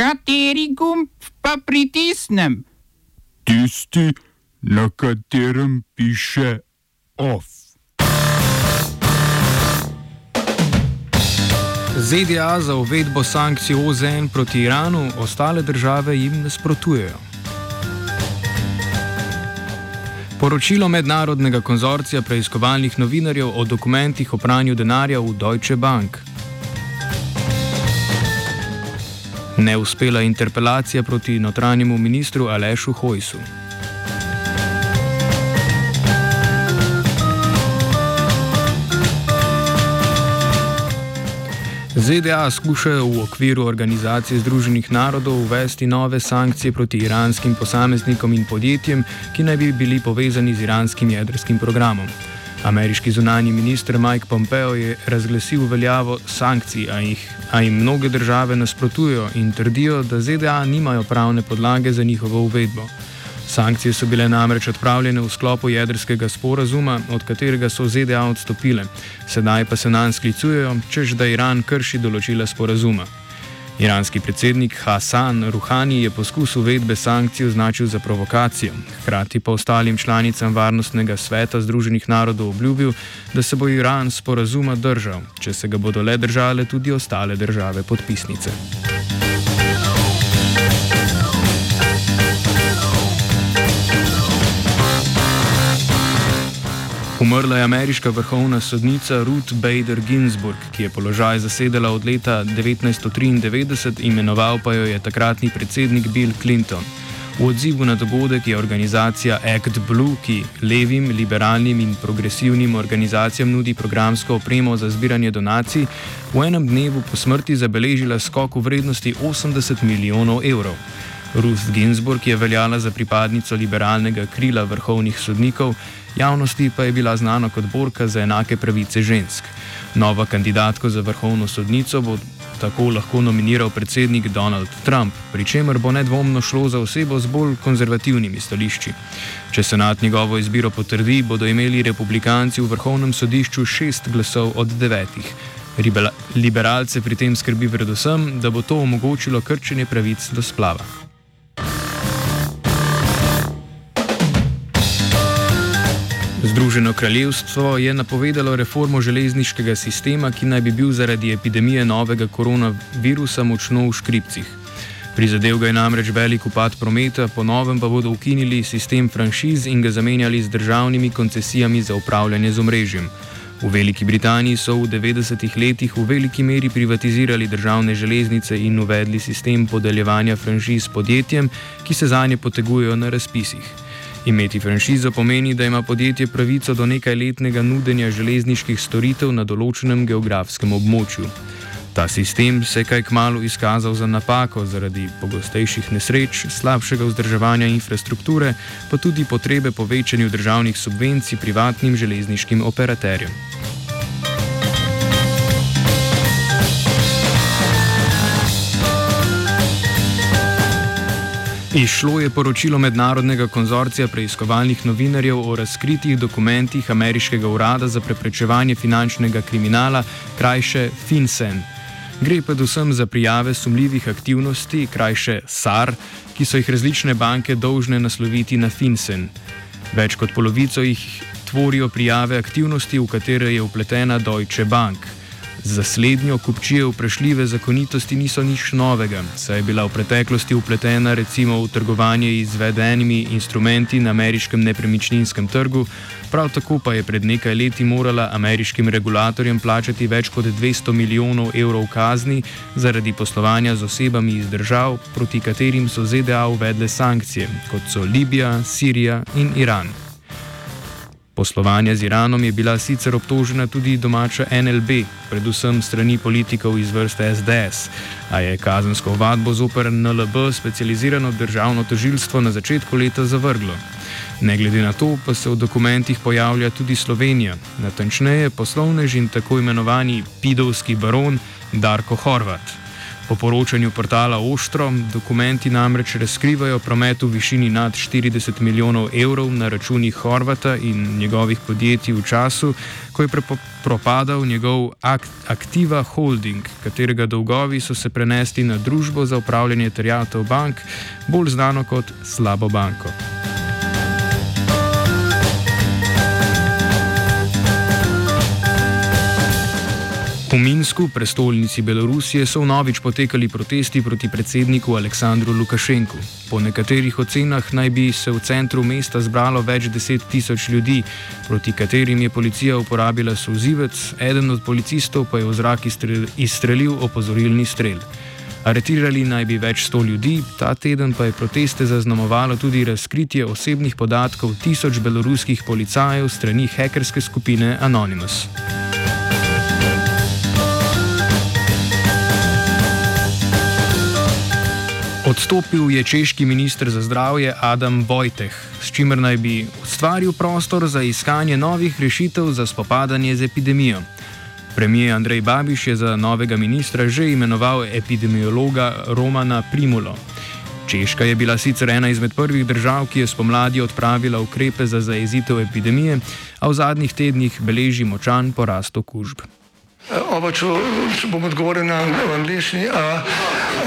Kateri gumb pa pritisnem? Tisti, na katerem piše OF. ZDA za uvedbo sankcij OZN proti Iranu, ostale države jim nasprotujejo. Poročilo mednarodnega konzorcija preiskovalnih novinarjev o dokumentih o pranju denarja v Deutsche Bank. Neuspela interpelacija proti notranjemu ministru Alešu Hojsu. ZDA skušajo v okviru Organizacije Združenih narodov uvesti nove sankcije proti iranskim posameznikom in podjetjem, ki naj bi bili povezani z iranskim jedrskim programom. Ameriški zunani minister Mike Pompeo je razglasil veljavo sankcij, a, jih, a jim mnoge države nasprotujejo in trdijo, da ZDA nimajo pravne podlage za njihovo uvedbo. Sankcije so bile namreč odpravljene v sklopu jedrskega sporazuma, od katerega so ZDA odstopile, sedaj pa se nam sklicujejo, čež da Iran krši določila sporazuma. Iranski predsednik Hasan Rouhani je poskus uvedbe sankcij označil za provokacijo, hkrati pa ostalim članicam Varnostnega sveta Združenih narodov obljubil, da se bo Iran sporazuma držal, če se ga bodo le držale tudi ostale države podpisnice. Umrla je ameriška vrhovna sodnica Ruth Bader Ginsburg, ki je položaj zasedala od leta 1993, imenoval pa jo je takratni predsednik Bill Clinton. V odzivu na dogodek je organizacija Act Blue, ki levim, liberalnim in progresivnim organizacijam nudi programsko opremo za zbiranje donacij, v enem dnevu po smrti zabeležila skok v vrednosti 80 milijonov evrov. Ruth Ginsburg je veljala za pripadnico liberalnega krila vrhovnih sodnikov, javnosti pa je bila znana kot borka za enake pravice žensk. Nova kandidatka za vrhovno sodnico bo tako lahko nominiral predsednik Donald Trump, pri čemer bo nedvomno šlo za osebo z bolj konzervativnimi stališči. Če senat njegovo izbiro potrdi, bodo imeli republikanci v vrhovnem sodišču šest glasov od devetih. Liberalce pri tem skrbi predvsem, da bo to omogočilo krčenje pravic do splava. Združeno kraljevstvo je napovedalo reformo železniškega sistema, ki naj bi bil zaradi epidemije novega koronavirusa močno v škripcih. Prizadev ga je namreč velik upad prometa, po novem pa bodo ukinili sistem franšiz in ga zamenjali z državnimi koncesijami za upravljanje z omrežjem. V Veliki Britaniji so v 90-ih letih v veliki meri privatizirali državne železnice in uvedli sistem podeljevanja franšiz podjetjem, ki se za nje potegujejo na razpisih. Imeti franšizo pomeni, da ima podjetje pravico do nekajletnega nudenja železniških storitev na določenem geografskem območju. Ta sistem se je kaj kmalo izkazal za napako zaradi pogostejših nesreč, slabšega vzdrževanja infrastrukture, pa tudi potrebe po večanju državnih subvencij privatnim železniškim operaterjem. Išlo je poročilo Mednarodnega konzorcija preiskovalnih novinarjev o razkritih dokumentih Ameriškega urada za preprečevanje finančnega kriminala, krajše FinCEN. Gre predvsem za prijave sumljivih aktivnosti, krajše SAR, ki so jih različne banke dolžne nasloviti na FinCEN. Več kot polovico jih tvorijo prijave aktivnosti, v katere je upletena Deutsche Bank. Za slednjo kupčijo vprašljive zakonitosti niso nič novega, saj je bila v preteklosti upletena recimo v trgovanje izvedenimi instrumenti na ameriškem nepremičninskem trgu, prav tako pa je pred nekaj leti morala ameriškim regulatorjem plačati več kot 200 milijonov evrov kazni zaradi poslovanja z osebami iz držav, proti katerim so ZDA uvedle sankcije, kot so Libija, Sirija in Iran. Poslovanja z Iranom je bila sicer obtožena tudi domača NLB, predvsem strani politikov iz vrste SDS, a je kazensko vadbo zoper NLB specializirano državno tožilstvo na začetku leta zavrglo. Ne glede na to, pa se v dokumentih pojavlja tudi Slovenija, natančneje poslovnež in tako imenovani pidovski baron Darko Horvat. Po poročanju portala Oštro, dokumenti namreč razkrivajo promet v višini nad 40 milijonov evrov na računih Horvata in njegovih podjetij v času, ko je propadal njegov Aktiva Holding, katerega dolgovi so se prenesli na družbo za upravljanje terjatov bank, bolj znano kot Slabo banko. V Minsku, prestolnici Belorusije, so vnovič potekali protesti proti predsedniku Aleksandru Lukašenku. Po nekaterih ocenah naj bi se v centru mesta zbralo več deset tisoč ljudi, proti katerim je policija uporabila sozivec, eden od policistov pa je v zrak izstrelil opozorilni strel. Aretirali naj bi več sto ljudi, ta teden pa je proteste zaznamovalo tudi razkritje osebnih podatkov tisoč beloruskih policajev strani hekerske skupine Anonymous. Odstopil je češki ministr za zdravje Adam Vojteh, s čimer naj bi ustvaril prostor za iskanje novih rešitev za spopadanje z epidemijo. Premijer Andrej Babiš je za novega ministra že imenoval epidemiologa Romana Primulo. Češka je bila sicer ena izmed prvih držav, ki je spomladi odpravila ukrepe za zaezitev epidemije, a v zadnjih tednih beleži močan porast okužb. Oba, če, če bom odgovoril na angliški.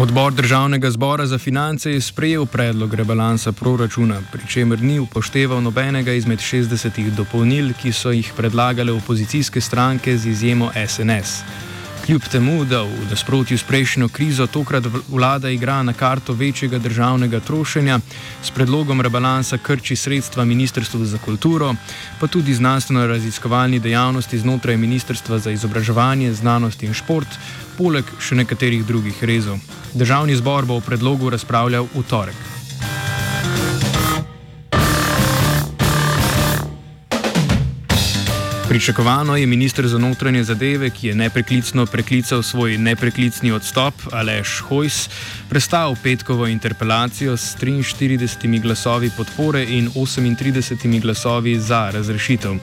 Odbor državnega zbora za finance je sprejel predlog rebalansa proračuna, pri čemer ni upošteval nobenega izmed 60 dopolnil, ki so jih predlagale opozicijske stranke z izjemo SNS. Kljub temu, da v nasprotju s prejšnjo krizo tokrat vlada igra na karto večjega državnega trošenja, s predlogom rebalansa krči sredstva Ministrstvu za kulturo, pa tudi znanstveno-raziskovalni dejavnosti znotraj Ministrstva za izobraževanje, znanost in šport, poleg še nekaterih drugih rezov. Državni zbor bo o predlogu razpravljal v torek. Pričakovano je ministr za notranje zadeve, ki je nepreklicno preklical svoj nepreklicni odstop, Aleš Hojs, prestal petkovo interpelacijo s 43 glasovi podpore in 38 glasovi za razrešitev.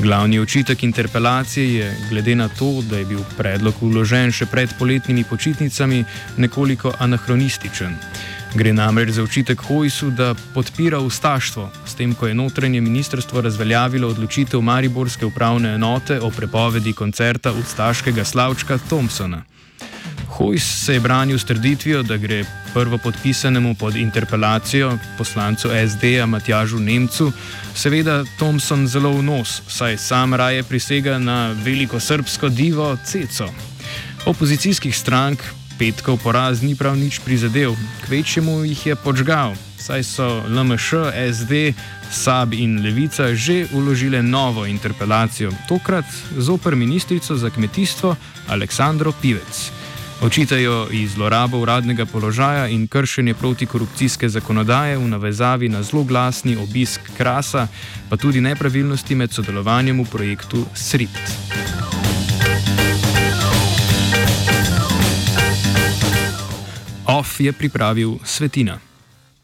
Glavni očitek interpelacije je, glede na to, da je bil predlog uložen še pred poletnimi počitnicami, nekoliko anahronističen. Gre namreč za očitek Hojsu, da podpira ustaštvo, s tem, ko je notranje ministrstvo razveljavilo odločitev Mariborske upravne enote o prepovedi koncerta ustaškega slavčka Thompsona. Hojs se je branil s trditvijo, da gre prvo podpisanemu pod interpelacijo poslancu SD-a Matjažu Nemcu, seveda Thompson zelo v nos, saj sam raje prisega na veliko srpsko divo Ceco. Opozicijskih strank petkov poraz ni prav nič prizadel, kvečemu jih je počgal, saj so LMŠ, SD, SAB in Levica že uložile novo interpelacijo, tokrat zoper ministrico za kmetijstvo Aleksandro Pivec. Očitajo ji zlorabo uradnega položaja in kršenje protikorupcijske zakonodaje v navezavi na zelo glasni obisk Krasa, pa tudi nepravilnosti med sodelovanjem v projektu SRIPT. Je pripravil Svetina.